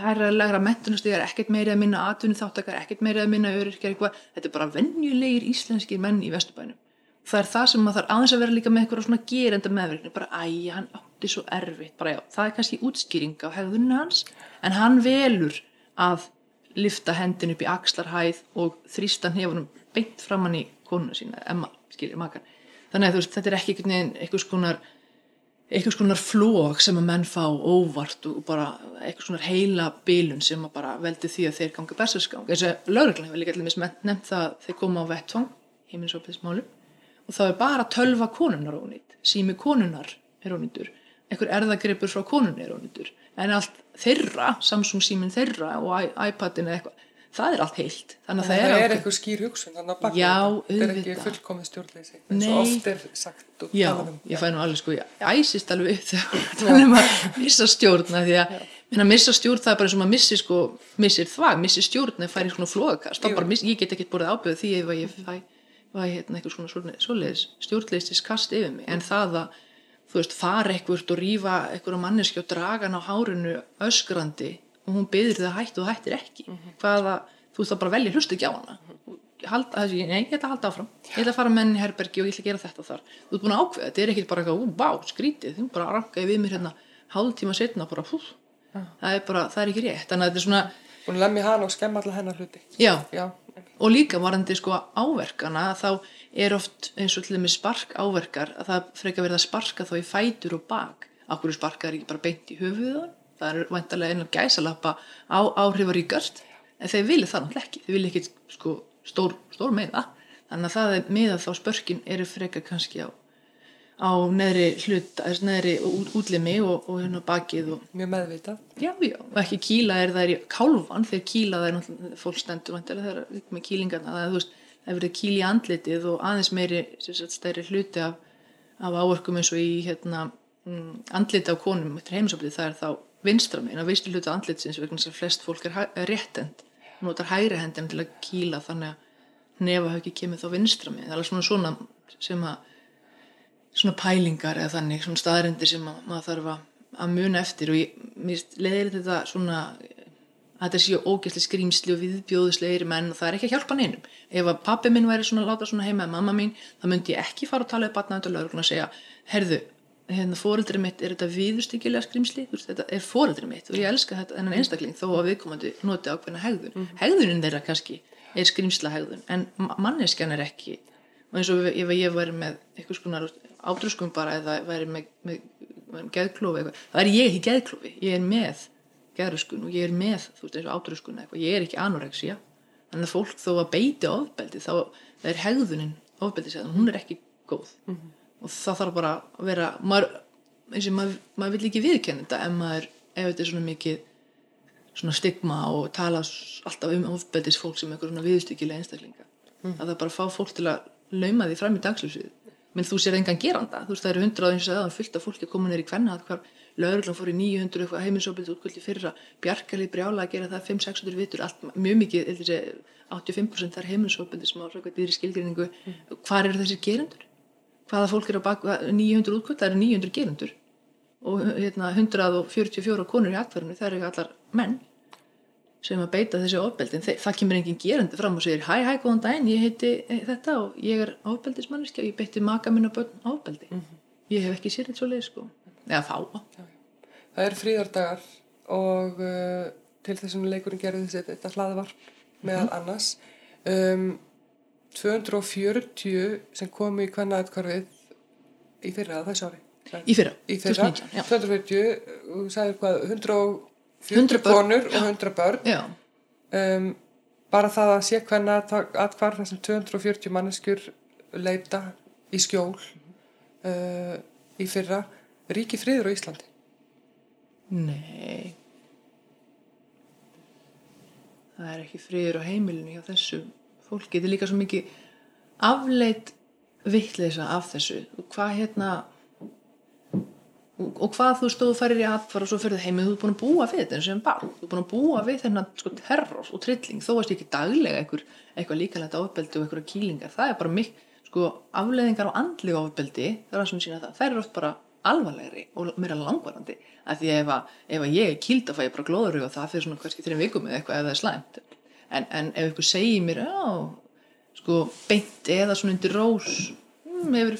herraðlegra mentunastíðar, ekkert meiri að minna atvinni þáttakar, ekkert meiri að minna öryrkjar eitthvað. Þetta er bara venjulegir íslenskir menn í Vesturbænum. Það er það sem maður þarf aðeins að vera líka með eitthvað svona gerenda meðverkni, bara æja, hann átti svo erfitt, bara já, það er kannski útskýring á hegðunni hans, en hann velur að lifta hendin upp í axlarhæð og þrýsta hnefunum beint framann í konuna sína, Emma, makan þannig að veist, þetta er ekki einhvers konar einhvers konar flók sem að menn fá óvart og bara einhvers konar heila bilun sem að bara veldi því að þeir ganga berserskang eins og lauruglan hefur líka allir nefnt það að þeir koma á vettvang heimilisofismálu og þá er bara tölva konunar ónýtt, sími konunar er ónýttur, einhver erðagripur frá konunni er ónýttur, en allt þeirra, Samsung símin þeirra og iPadin eða eitthvað það er allt heilt. Þannig að það, það er, er eitthvað skýr hugsun þannig að já, þetta. Er ekki fullkomið stjórnleysi eins og oft er sagt já, um, ég fæ nú alveg sko, ég æsist alveg upp er að missa stjórna því að minna, missa stjórn það er bara eins og maður missir sko, missir þvag, missir stjórn eða færi svona flóðakast, ég get ekki búið ábyrð því ef ég fæ, fæ hérna, eitthvað svona svoleiðis stjórnleystis kast yfir mig, en það að þú veist, fara eitthvað og rýfa eitthvað manneski og draga hann á hárinu öskrandi og hún byður þið að hættu og hættir ekki. Mm -hmm. hvaða, þú þá bara velja hlustu ekki á hana. Halda, þessi, nei, ég ætla að halda áfram. Ég ætla að fara með henni í herbergi og ég ætla að gera þetta þar. Þú ert búin að ákveða, þetta er ekki bara eitthvað ú, bá, skrítið, þú bara rankaði við mér hérna hálf tíma setna, bara hú það er bara, það er ekki rétt, þannig að þetta er svona að lemja hana og skemma allar hennar hluti. Já, já og líka varandi sko áverkana þá er oft eins og til dæmis spark áverkar að það freka verða að sparka þá í fætur og bak, okkur sparkar ekki bara beint í höfuðan það er vantarlega einan gæsalappa á áhrifaríkast en þeir vilja það náttúrulega ekki. Þeir vilja ekki sko, stór, stór meða þannig að það er meða þá spörkin eru freka kannski á, á neðri hlut, neðri útlimi og, og hérna bakið og, mjög meðvita já, já, og ekki kýla er það er í kálvan þegar kýla það er náttúrulega fólk stendur vantarlega það er með kýlingarna það er þú veist, það er verið kýli í andlitið og aðeins meiri stærri hluti af, af áörkum eins og í hérna, mm, andliti á konum eftir heimisoflið það er þá vinstra megin, að vistu hlutu andlitsins vegna þess að flest fólk er, er réttend og notar hægri hendin til að kýla þannig að nefa hafi ekki kemið þá vinstra megin. Það er alveg svona svona sem að svona pælingar eða þannig svona staðarendir sem að, maður þarf að, að muna eftir. Og ég, mér leðir þetta svona að þetta séu ógæsli skrýmsli og viðbjóðislegir menn og það er ekki að hjálpa neinum. Ef að pappi minn væri svona láta svona heima eða mamma mín, þá myndi ég ekki fara og tala upp batnaðið og lögur og segja, herðu hérna fóreldri mitt er þetta viðustykilega skrimsli, þetta er fóreldri mitt og ég elska þetta enn einstakling þó að viðkomandi noti ákveðna hegðun. Mm. Hegðunin þeirra kannski er skrimsla hegðun en manneskjan er ekki og eins og ef ég væri með eitthvað skonar átrúskum bara eða væri með, með, með geðklofi eitthvað, það er ég ekki geðklofi, ég er með geðruskun og ég er með þú veist eins og átrúskun eitthvað, ég er ekki anorexia en það fólk þó að beiti ofbeldi þá er hegðunin ofbeldisegðun, hún er ekki góð. Mm -hmm og það þarf bara að vera maður, maður, maður vil ekki viðkenna þetta ef maður, ef þetta er svona mikið svona stigma og tala alltaf um ofbeldis fólk sem eitthvað svona viðstykkilega einstaklinga mm. að það bara fá fólk til að lauma því fram í dagsljósið menn þú sér engan geranda, þú veist það eru hundrað eins og er fullt af fólki að koma neyri hvenna hvar lauruglan fór í 900 eitthvað heiminsóbildi útkvöldi fyrra, bjargalið brjála að gera það 5-600 vitur, allt mjög mikið 85% þar heiminsóbildi sem á skilgrinningu, mm. hvað eru þessir gerandur? Hvaða fólk er á bak 900 útkvöld, það eru 900 gerundur og hérna, 144 konur í aktverðinu, það eru allar menn sem að beita þessi ofbeldi en þe- það kemur enginn gerandi fram og segir hæ, hæ, góðan daginn, ég heiti eh, þetta og ég er ofbeldismanniski og ég beitti maka minn og börn ofbeldi. Ég hef ekki sér þetta svo leið sko. Eða fá. Það eru fríðardagar og uh, til þessum leikurinn gerði þetta hlaðvarp meðal Mhm. annars. Um, 240 sem komu í kvennaðatkvarfið í fyrra, þessu ári. Í fyrra, Í fyrra, 2019, já. 240, og sagði hvað, 140 100 börn, konur og 100 börn. Um, bara það að sé kvennaðatkvarf þar sem 240 manneskjur leita í skjól uh, í fyrra, ríki friður á Íslandi. Nei það er ekki friður á heimilinu hjá þessu fólki, þetta er líka svo mikið afleitt vittleisa af þessu. Og hvað hérna og, og hvað þú stóðu farir í atfara og svo fyrir það heimið, þú ert búin að búa við þetta sem barn, þú ert búin að búa við þennan sko terror og trilling, þó varst ekki daglega einhver, eitthvað líkalegt ofbeldi og einhverja kýlingar, það er bara mikk sko afleiðingar á andli ofbeldi. Það er það. Sem sína það, þær eru oft bara alvarlegri og meira langvarandi. Af því ef, að, ef að ég er kýld að fæ ég bara glóður og það fyrir svona kannski þreim vikum eða eitthvað ef það er slæmt en, en ef ykkur segir mér sko beint eða svona undir rós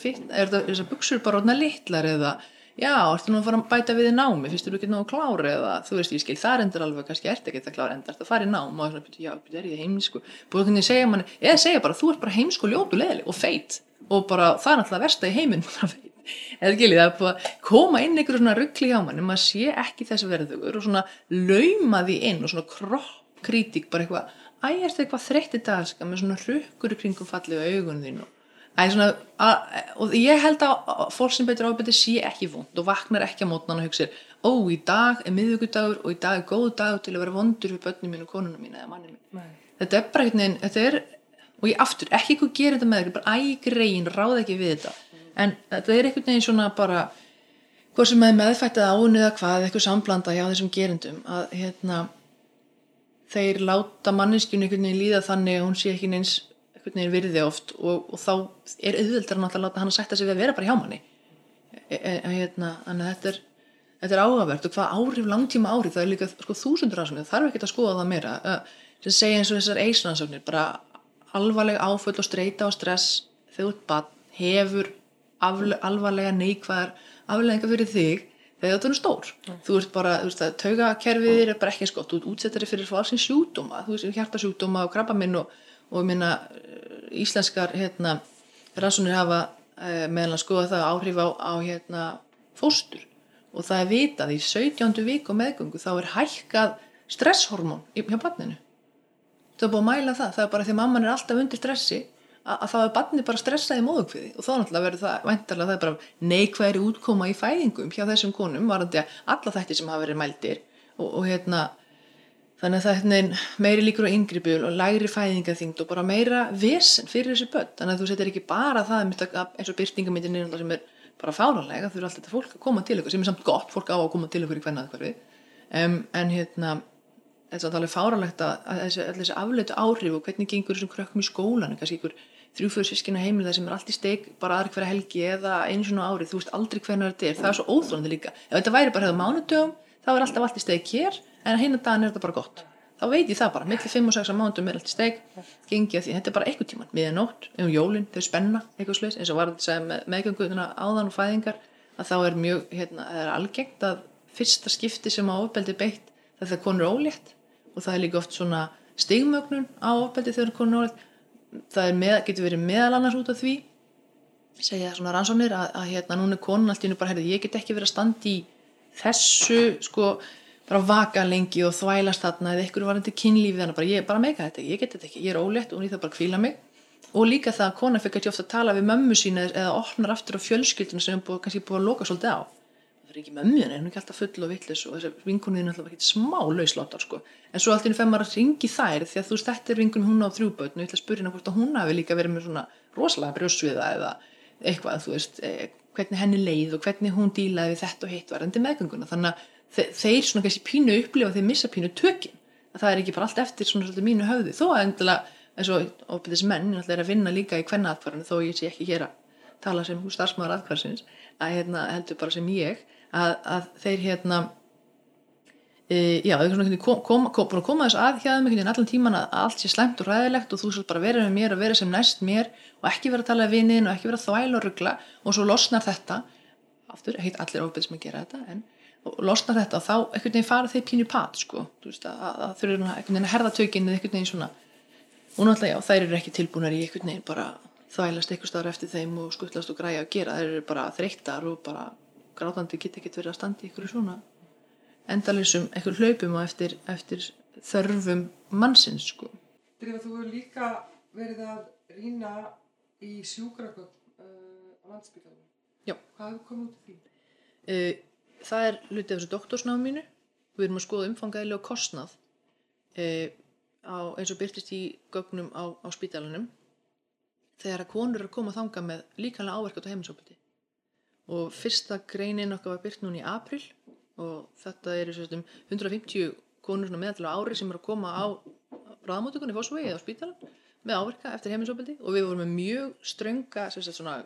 fyrst, er þessar buksur bara orðna litlar eða já, ertu nú að fara að bæta við í námi finnst þú ekki nógu klári eða þú veist ég skil það endur alveg kannski ert ekki það klári enda ert að fara í nám? Og svona, já, er ég heimsku búið hvernig segja manni, eða segja bara þú ert bara heimsku ljótu leðileg og feit og bara það er náttúrulega versta í heiminn [laughs] eða skilji það er búið að koma inn einhverju svona ruggli á manni, maður sé ekki þess verðugur og svona lauma því inn og svona kropp kritík bara eitthvað, æ, ertu eitthvað þreytti dalska með svona rukkur í kringum fallið augun þín og Æ, svona, að, og ég held að að fólk sem betur ábyrði sé ekki vond og vaknar ekki á mótnan og hugsa ó, í dag er miðvíkudagur og í dag er góð dagur til að vera vondur fyrir börnum mín og konunum mín eða manni mín Nei. þetta er bara einhvern veginn, og ég aftur, ekki eitthvað gerir þetta með þetta bara ægrein, ráð ekki við þetta en þetta er einhvern veginn svona bara hvort sem er meðfættið án eða hvað, eitthvað samblanda hjá þessum gerendum að hérna þeir láta manneskjun einhvern veginn líða þannig að hún sé ekki neins einhvern veginn virði oft og, og þá er auðveldar náttúrulega að láta hann að sætta sig við að vera bara hjá manni. E, e, e, hérna, þetta er þetta er áhugavert og hvað áhrif langtíma áhrif það er líka sko, þúsundur það þarf ekki að skoða það meira. Sem segja eins og þessar eisrannsóknir bara alvarleg áföll og streyta og stress barn hefur alvarlega neikvæðar afleðingar fyrir þig þegar þú er stór. Þú ert bara, þú veist að taugakerfið þér er bara ekki eins gott, þú ert útsettari fyrir falsins sjúkdóma. Þú veist hjartasjúkdóma og krabbaminn og, og minna íslenskar hérna, rannsóknir hafa uh, meðan að skoða það áhrif á, á hérna, fóstur. Og það er vitað í 17. viku meðgöngu þá er hækkað stresshormón hjá barninu. Það er búið að mæla það, það er bara því mamman er alltaf undir stressi að, að þá er barnið bara stressað í móðukviði og þá náttúrulega verður það væntarlega það er bara neikvæðri útkoma í fæðingum hjá þessum konum varandi að alla þætti sem hafa verið mældir og, og hérna þannig að það er meiri líkur á yngribyl og lægri fæðingaþyngd og bara meira vesen fyrir þessi börn. Þannig að þú setur ekki bara það eins og byrtingamindin sem er bara fáranlega þau eru alltaf þetta fólk að koma til ykkur sem er samt gott, fólk á að koma til ykkur í en hérna þetta er alveg fáralegt að, þessi, afleitu áhrif og hvernig gengur þessum krökkum í skólan kannski ykkur þrjúfjör sískina heimil það sem er allt í steik bara aðra hverja helgi eða einu svona árið, þú veist aldrei hvernig þetta er. Það er svo óþróndi líka, ef þetta væri bara hefur mánudögum þá er alltaf allt í steik hér en að daginn er þetta bara gott. Þá veit ég það bara, millir 5 og 6 á mánudögum er allt í steik gengi að því, þetta er bara eitthvað tíman miðan nótt, um jólin, þau spenna eitthvað slags, eins og var þetta með meðgönguna áðan og fæðingar, að þá er mjög hérna, er algengt að fyrsta skipti sem á ofbeldi beitt það er konur ólétt og það er líka oft svona stigmögnun á ofbeldi þegar konur ólétt það með, getur verið meðal annars út af því segja svona rannsóknir að, að hérna núna konan allt í hennu bara heyrði, ég get ekki verið að standa í þessu sko bara vaka lengi og þvælast þarna eða ykkur var þetta kynlífið þannig bara ég bara meika þetta, ég get þetta ekki, ég er ólétt og ég þarf bara að kvíla mig. Og líka það að kona fyrir ekki ofta að tala við mömmu sína eða opnar aftur á fjölskylduna sem búið, kannski búið að loka svolítið á það er ekki mömmu henni, hún er ekki alltaf full og vittlis og þessi vinkunni er alltaf ekki smá lausláttar sko. en svo allt í maður að ringi þær því að þú veist þetta er vinkunni hún á þrjúbötn og ég ætla að spyrja henni hvort að hún hafi líka verið með svona rosalega brjósviða eða eitthvað þú veist, eh, hvernig henni leið og hvernig hún dílaði við þetta og hitt varandi meðgönguna. Þannig að þe þeir svona kannski pínu upplifa þeir missa pínu tökin. Að það er ekki bara allt eftir svona svolítið mínu höfði. Þó að endilega eins og óbyrðis menn er að vinna líka í hvenna aðkvarðinu þó ég sé ekki hér að tala sem starfsmaður aðkvarðsins að hérna heldur bara sem ég að, að þeir hérna E, já, þau kom, kom, kom, koma þess að hjá þeim einhvern veginn allan tíman að allt sé slæmt og ræðilegt og þú svo bara verið með mér og verið sem næst mér og ekki vera að tala við viniðin og ekki vera að þvæla og ruggla og svo losnar þetta aftur, heit allir ofbyrð sem að gera þetta en og losnar þetta og þá einhvern veginn fara þeir pínu pat sko, þú veist að, að, þau eru einhvern veginn að herða tökinn eða einhvern veginn svona. Og náttúrulega já, þær eru ekki tilbúinar í einhvern veginn bara þvælast eitthvað stáður eftir þeim og skuttlast og græja að gera, þær eru bara þreyttar og bara grátandi geta ekkert verið að standa í ykkur svona endalisum eitthvað hlaupum og eftir, eftir þörfum mannsins sko. Drífa, þú hefur líka verið að rýna í sjúkragögn uh, á landsbyggðanum. Já. Hvað hefur komið út af því? Uh, það er hluti af þessu doktorsnáðu mínu við erum að skoða umfangaðilega og kostnað uh, á, eins og byrtist í gögnum á, á spítalanum þegar að konur eru að koma þanga með líkanlega áverkat og heimisofbeldi og fyrsta greinin okkar var byrt núna í april og þetta eru um 150 konur meðallega ári sem eru að koma á bráðamótökunni fósvegi eða á spítalan með áverka eftir heiminsofbeldi og við vorum með mjög strönga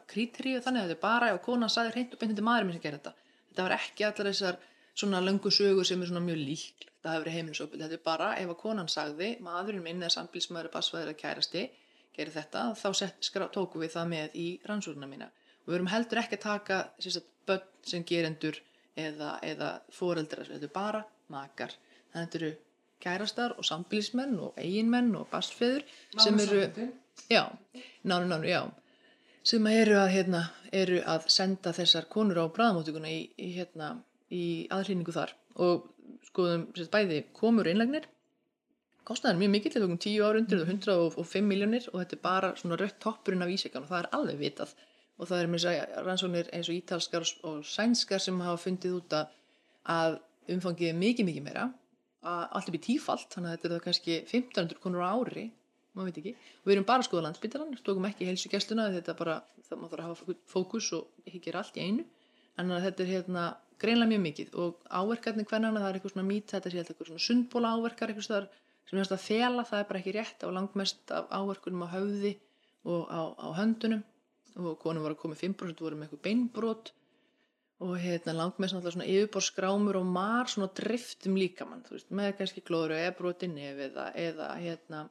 kríteríu þannig að þetta er bara ef konan saði hreint og beintandi maður minn sem gerir þetta. Þetta var ekki allar þessar svona löngu sögur sem er svona mjög lík þetta hefur verið heiminsofbeldi, þetta er bara ef að konan sagði maðurinn minn eða sambilsmaður basfaður eða kærasti gerir þetta þá sett, skrá, tóku við það með í rannsóknuna mína og við erum heldur ekki að taka sagt, börn sem gerendur eða, eða foreldrar, þetta er bara makar. Þannig að þetta eru kærastar og sambilismenn og eiginmenn og bastfeður sem eru já, nánu, nánu, já. Sem eru að, hérna, eru að senda þessar konur á bræðamótuguna í, í, hérna, í aðhlýningu þar. Og skoðum sérst, bæði komur einlagnir kostnaður mjög mikill, þetta er 10 ára undir og 105 miljónir og þetta er bara svona rött toppurinn af ísækjan og það er alveg vitað og það er þess að rannsóknir eins og ítalskar og sænskar sem hafa fundið út að umfangið er mikið mikið meira. Allt upp í tífalt, þannig að þetta er það kannski 1500 konur á ári, maður veit ekki. Og við erum bara að skoða landsbytalan, stókum ekki heilsugjastuna, þetta er bara, það maður þarf að hafa fókus og gera allt í einu. En þetta er hérna greinlega mjög mikið. Og áverkarnir hvernig það er eitthvað svona mít, þetta sé eitthvað svona sundbóla áverkar eitthvað þar sem er að fela, það er bara ekki rétt á langmest af áverkunum á höfði og á, á höndunum og konum var að koma 5% voru með eitthvað beinbrot. Og hérna langmest náttúrulega svona yfirborskrámur og mar svona driftum líkamann veist, með kannski glóður og ebroti nefiða eða hérna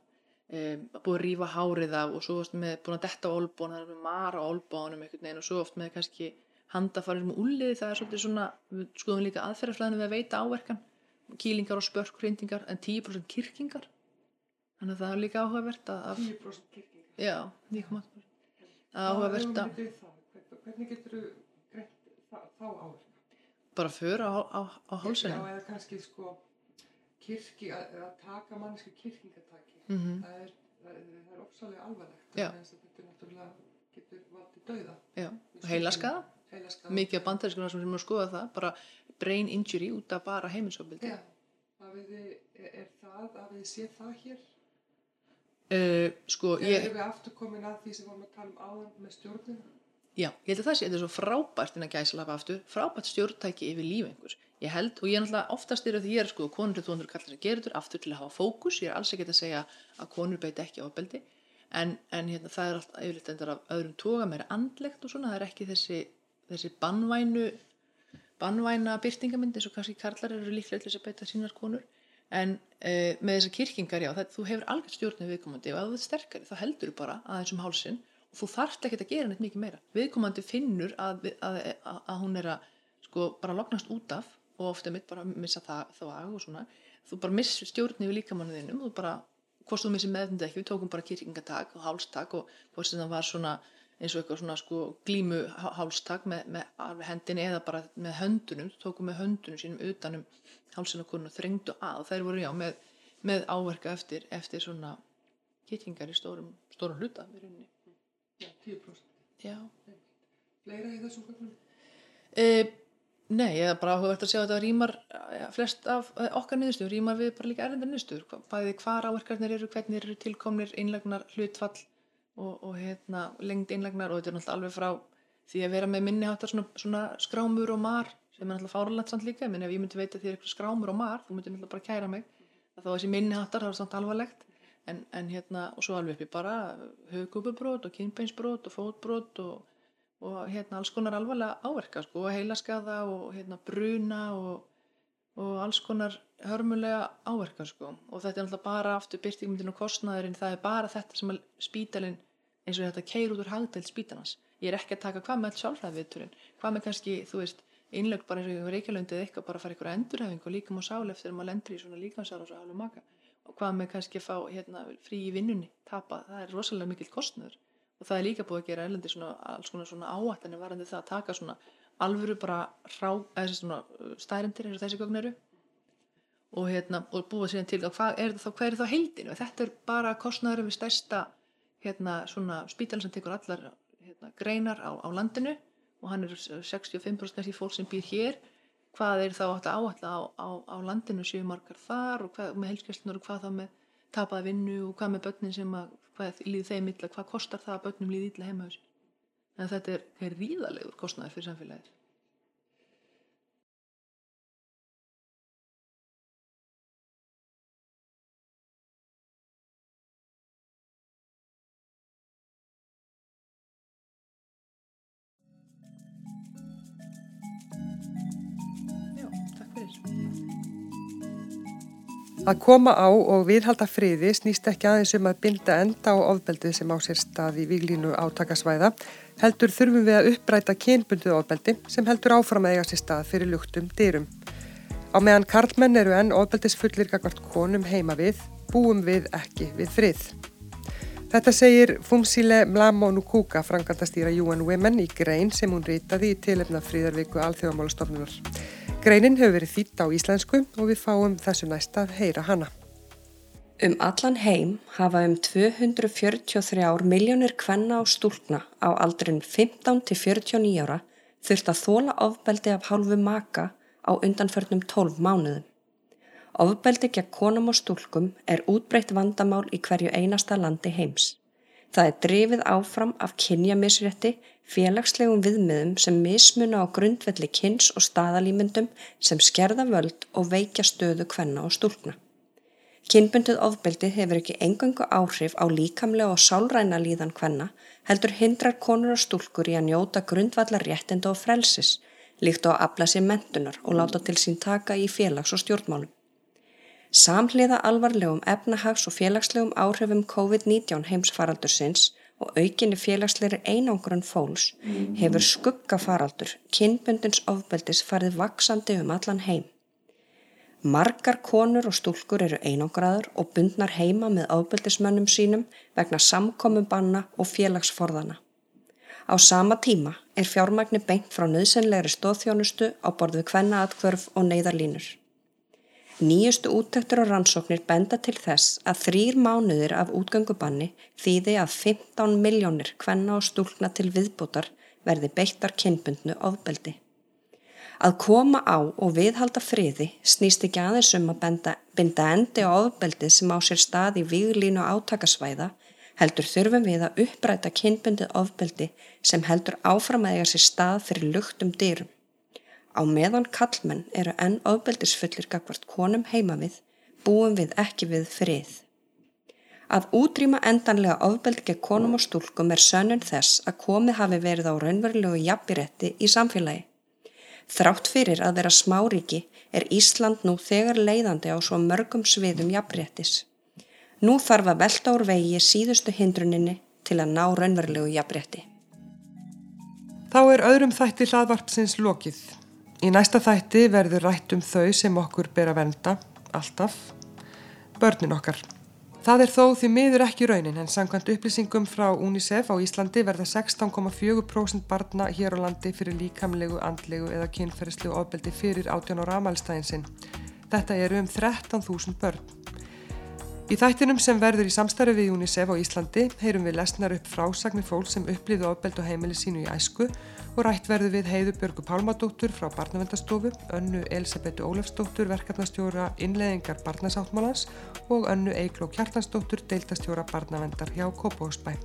e, búið að rífa hárið af og svo oft með búin að detta á olbón, það er með mar á olbónum einhvern veginn og svo oft með kannski handafarið með úliði, það er svolítið svona við skoðum líka aðferðarflæðinu við að veita áverkan. Kýlingar og spörk, hrindingar en 10% kirkingar þannig að það er líka áhugavert að 10% kirkingar? Já, 9,8% áhugavert að Hvernig getur þú greitt þá áverka? Bara för á, á, á hálsinu? Já, eða kannski sko kirki, að, að taka manneski kirkingataki mm -hmm. það er, það er, ofsalega alvarlegt. Þetta er náttúrulega getur valdið dauða. Já, heilaskaða. mikið af bandarískunar sem er að skoða það bara brain injury út af bara heiminsofbildi þið, er, er það að við sé það hér? Uh, sko, ég... Erum við aftur komin að því sem vorum að tala um áðan með stjórnina? Já, ég held að það sé, þetta er svo frábært innan gæslafa aftur, frábært stjórntæki yfir líf einhvers. Ég held, og ég er náttúrulega oftast er að því ég er sko, konur til 200 kallar sem gerur þetta aftur til að hafa fókus, ég er alls ekki að segja að konur beiti ekki ábeldi, en, en hérna, það er alltaf yfirleitt endar af öðrum toga, meira andlegt og svona, það er ekki þessi, þessi bannvænu, bannvæna byrtingamindi eins og kannski karlar eru líklega til þess að beita sínar konur, en uh, með þessar kirkingar, já, það, þú hefur algjörð stjórnum viðkomandi og ef þú ert sterkari þá heldur þú bara aðeins um hálsin og þú þarft ekki að gera neitt mikið meira. Viðkomandi finnur að, að, að, að hún er að sko bara loknast út af og ofta mitt bara missa það, að og svona. Þú bara missir stjórnum við líkamannuðinum þú bara, hvort þú missir meðfndi ekki, við tókum bara kirkingatak og hálstak og hvort sem það var svona eins og eitthvað svona sko glímu hálstak með, með hendin eða bara með höndunum, þú tókum með höndunum sínum utanum hálsinakonun og þrengdu að þær voru já með, með áverka eftir, eftir svona kirkingar í stórum, stórum hluta við rauninni. Já, 10%. Já. Fleira í þessum gögnum? Uh, nei, ég er bara áhugavert að sjá að þetta rýmar ja, flest af uh, okkar niðurstöður, rýmar við bara líka erindar niðurstöður, bæði hvar áverkarnir eru, hvernig eru tilkomnir, einlagnar, hlutfall og, og hérna, lengd einlagnar og þetta er náttúrulega alveg frá því að vera með minni hátar svona, svona skrámur og mar sem er náttúrulega fáralegt samt líka, menn ef ég myndi veita því eitthvað skrámur og mar, þú myndi náttúrulega bara kæra mig, þá þessi minni hátar, það er samt alvarlegt. En, en hérna, og svo alveg uppi bara höfgúpubrót og kynbeinsbrót og fótbrót og, og hérna alls konar alvarlega áverka sko, og heilaskaða og hérna bruna og, og alls konar hörmulega áverkar sko. Og þetta er náttúrulega bara aftur byrtingmyndin og kostnaðurinn það er bara þetta sem að spítalinn eins og þetta keir út úr hagdelt spítalans. Ég er ekki að taka hvað með allt sjálfræðviðturinn hvað með kannski, þú veist, innlög bara eins og reykjalöndið eitthvað bara að fara ykkur endurhefing og líka má sál eftir að maður lendur í svona líkansára og svo hálfum maka. Og hvað með kannski að fá hérna, frí í vinnunni, tapa, það er rosalega mikill kostnöður og það er líka búið að gera erlendi svona, alls konar svona áættanir varandi það að taka svona alvöru bara rá, eða svona stærendir eins og þessi gögn eru. Og, hérna, og búið síðan til hvað er það hvað er það heildinu þetta er bara kostnöður við stærsta hérna svona spítalinn sem tekur allar hérna, greinar á, á landinu og hann er 65% af því fólk sem býr hér. Hvað er þá átt að áætla á, á, á landinu? Séu margar þar og hvað, með helskjöldunar og hvað þá með tapaða vinnu og hvað með börnin sem að hvað líði þeim illa, hvað kostar það að börnum líði illa heima þessu en þetta er, er ríðalegur kostnæður fyrir samfélagið Að koma á og viðhalda friði snýst ekki aðeins um að binda enda á ofbeldið sem á sér stað í výglínu átakasvæða, heldur þurfum við að uppræta kynbunduð ofbeldi sem heldur áfram að eiga sér stað fyrir luktum dyrum. Á meðan karlmenn eru enn ofbeldisfullir gagvart konum heima við, búum við ekki við frið. Þetta segir Fumsile Mlamo Nukuka, frangandastýra UN Women í grein sem hún ritaði í tilefna fríðarviku alþjóðamálastofnunar. Greinin hefur verið þýtt á íslensku og við fáum þessu næst að heyra hana. Um allan heim hafa um 243 miljónir kvenna og stúlna á aldrin 15 til 49 ára þurft að þóla ofbeldi af hálfu maka á undanförnum 12 mánuðum. Ofbeldi gegn konum og stúlkum er útbreytt vandamál í hverju einasta landi heims. Það er drifið áfram af kynjamisrétti, félagslegum viðmiðum sem mismuna á grundvelli kyns og staðalýmyndum sem skerða völd og veikja stöðu kvenna og stúlkna. Kynbundið ofbeldi hefur ekki engangu áhrif á líkamlega og sálræna líðan kvenna, heldur hindrar konur og stúlkur í að njóta grundvallar réttinda og frelsis, líkt á að afla sér mentunar og láta til sín taka í félags- og stjórnmálum. Samhliða alvarlegum efnahags og félagslegum áhrifum COVID-19 heimsfaraldursins og aukinni félagsleiri einangrun fólks hefur skuggafaraldur kynbundins ofbeldis farið vaksandi um allan heim. Margar konur og stúlkur eru einangraður og bundnar heima með ofbeldismönnum sínum vegna samkomubanna og félagsforðana. Á sama tíma er fjármagni beint frá nöðsynlegri stóðþjónustu á borð við kvenna atkvörf og neyðarlínur. Nýjustu úttöktur og rannsóknir benda til þess að þrýr mánuðir af útgöngubanni þýði að 15 miljónir kvenna og stúlna til viðbútar verði beittar kynbundnu ofbeldi. Að koma á og viðhalda friði snýst ekki aðeins um að benda, binda endi á ofbeldið sem á sér stað í výglínu átakasvæða heldur þurfum við að uppræta kynbundið ofbeldi sem heldur áfram að eiga sér stað fyrir luktum dyrum. Á meðan kallmenn eru enn ofbeldisfullir gagvart konum heima við, búum við ekki við frið. Að útrýma endanlega ofbeldi gegn konum og stúlkum er sönnun þess að komið hafi verið á raunverulegu jafnbiretti í samfélagi. Þrátt fyrir að vera smáríki er Ísland nú þegar leiðandi á svo mörgum sviðum jafnbrettis. Nú þarf að velta úr vegi síðustu hindruninni til að ná raunverulegu jafnbretti. Þá er öðrum þætti hlaðvarpsins lokið. Í næsta þætti verður rætt um þau sem okkur ber að venda, alltaf, börnin okkar. Það er þó því miður ekki raunin en samkvæmt upplýsingum frá UNICEF á Íslandi verða 16,4% barna hér á landi fyrir líkamlegu, andlegu eða kynferðslegu ofbeldi fyrir 18 ára amælstæðin sinn. Þetta eru um 13.000 börn. Í þættinum sem verður í samstarfi við UNICEF á Íslandi heyrum við lesnar upp frásagnir fólk sem upplýðu ofbeld og heimili sínu í æsku og rætt verður við Heiðu Björgu Pálmadóttur frá Barnavendastofu, önnu Elisabetu Ólefsdóttur, verkefnastjóra innleðingar Barnasáttmálans og önnu Eikló Kjartansdóttur, deiltastjóra Barnavendar hjá Kópavósbæ.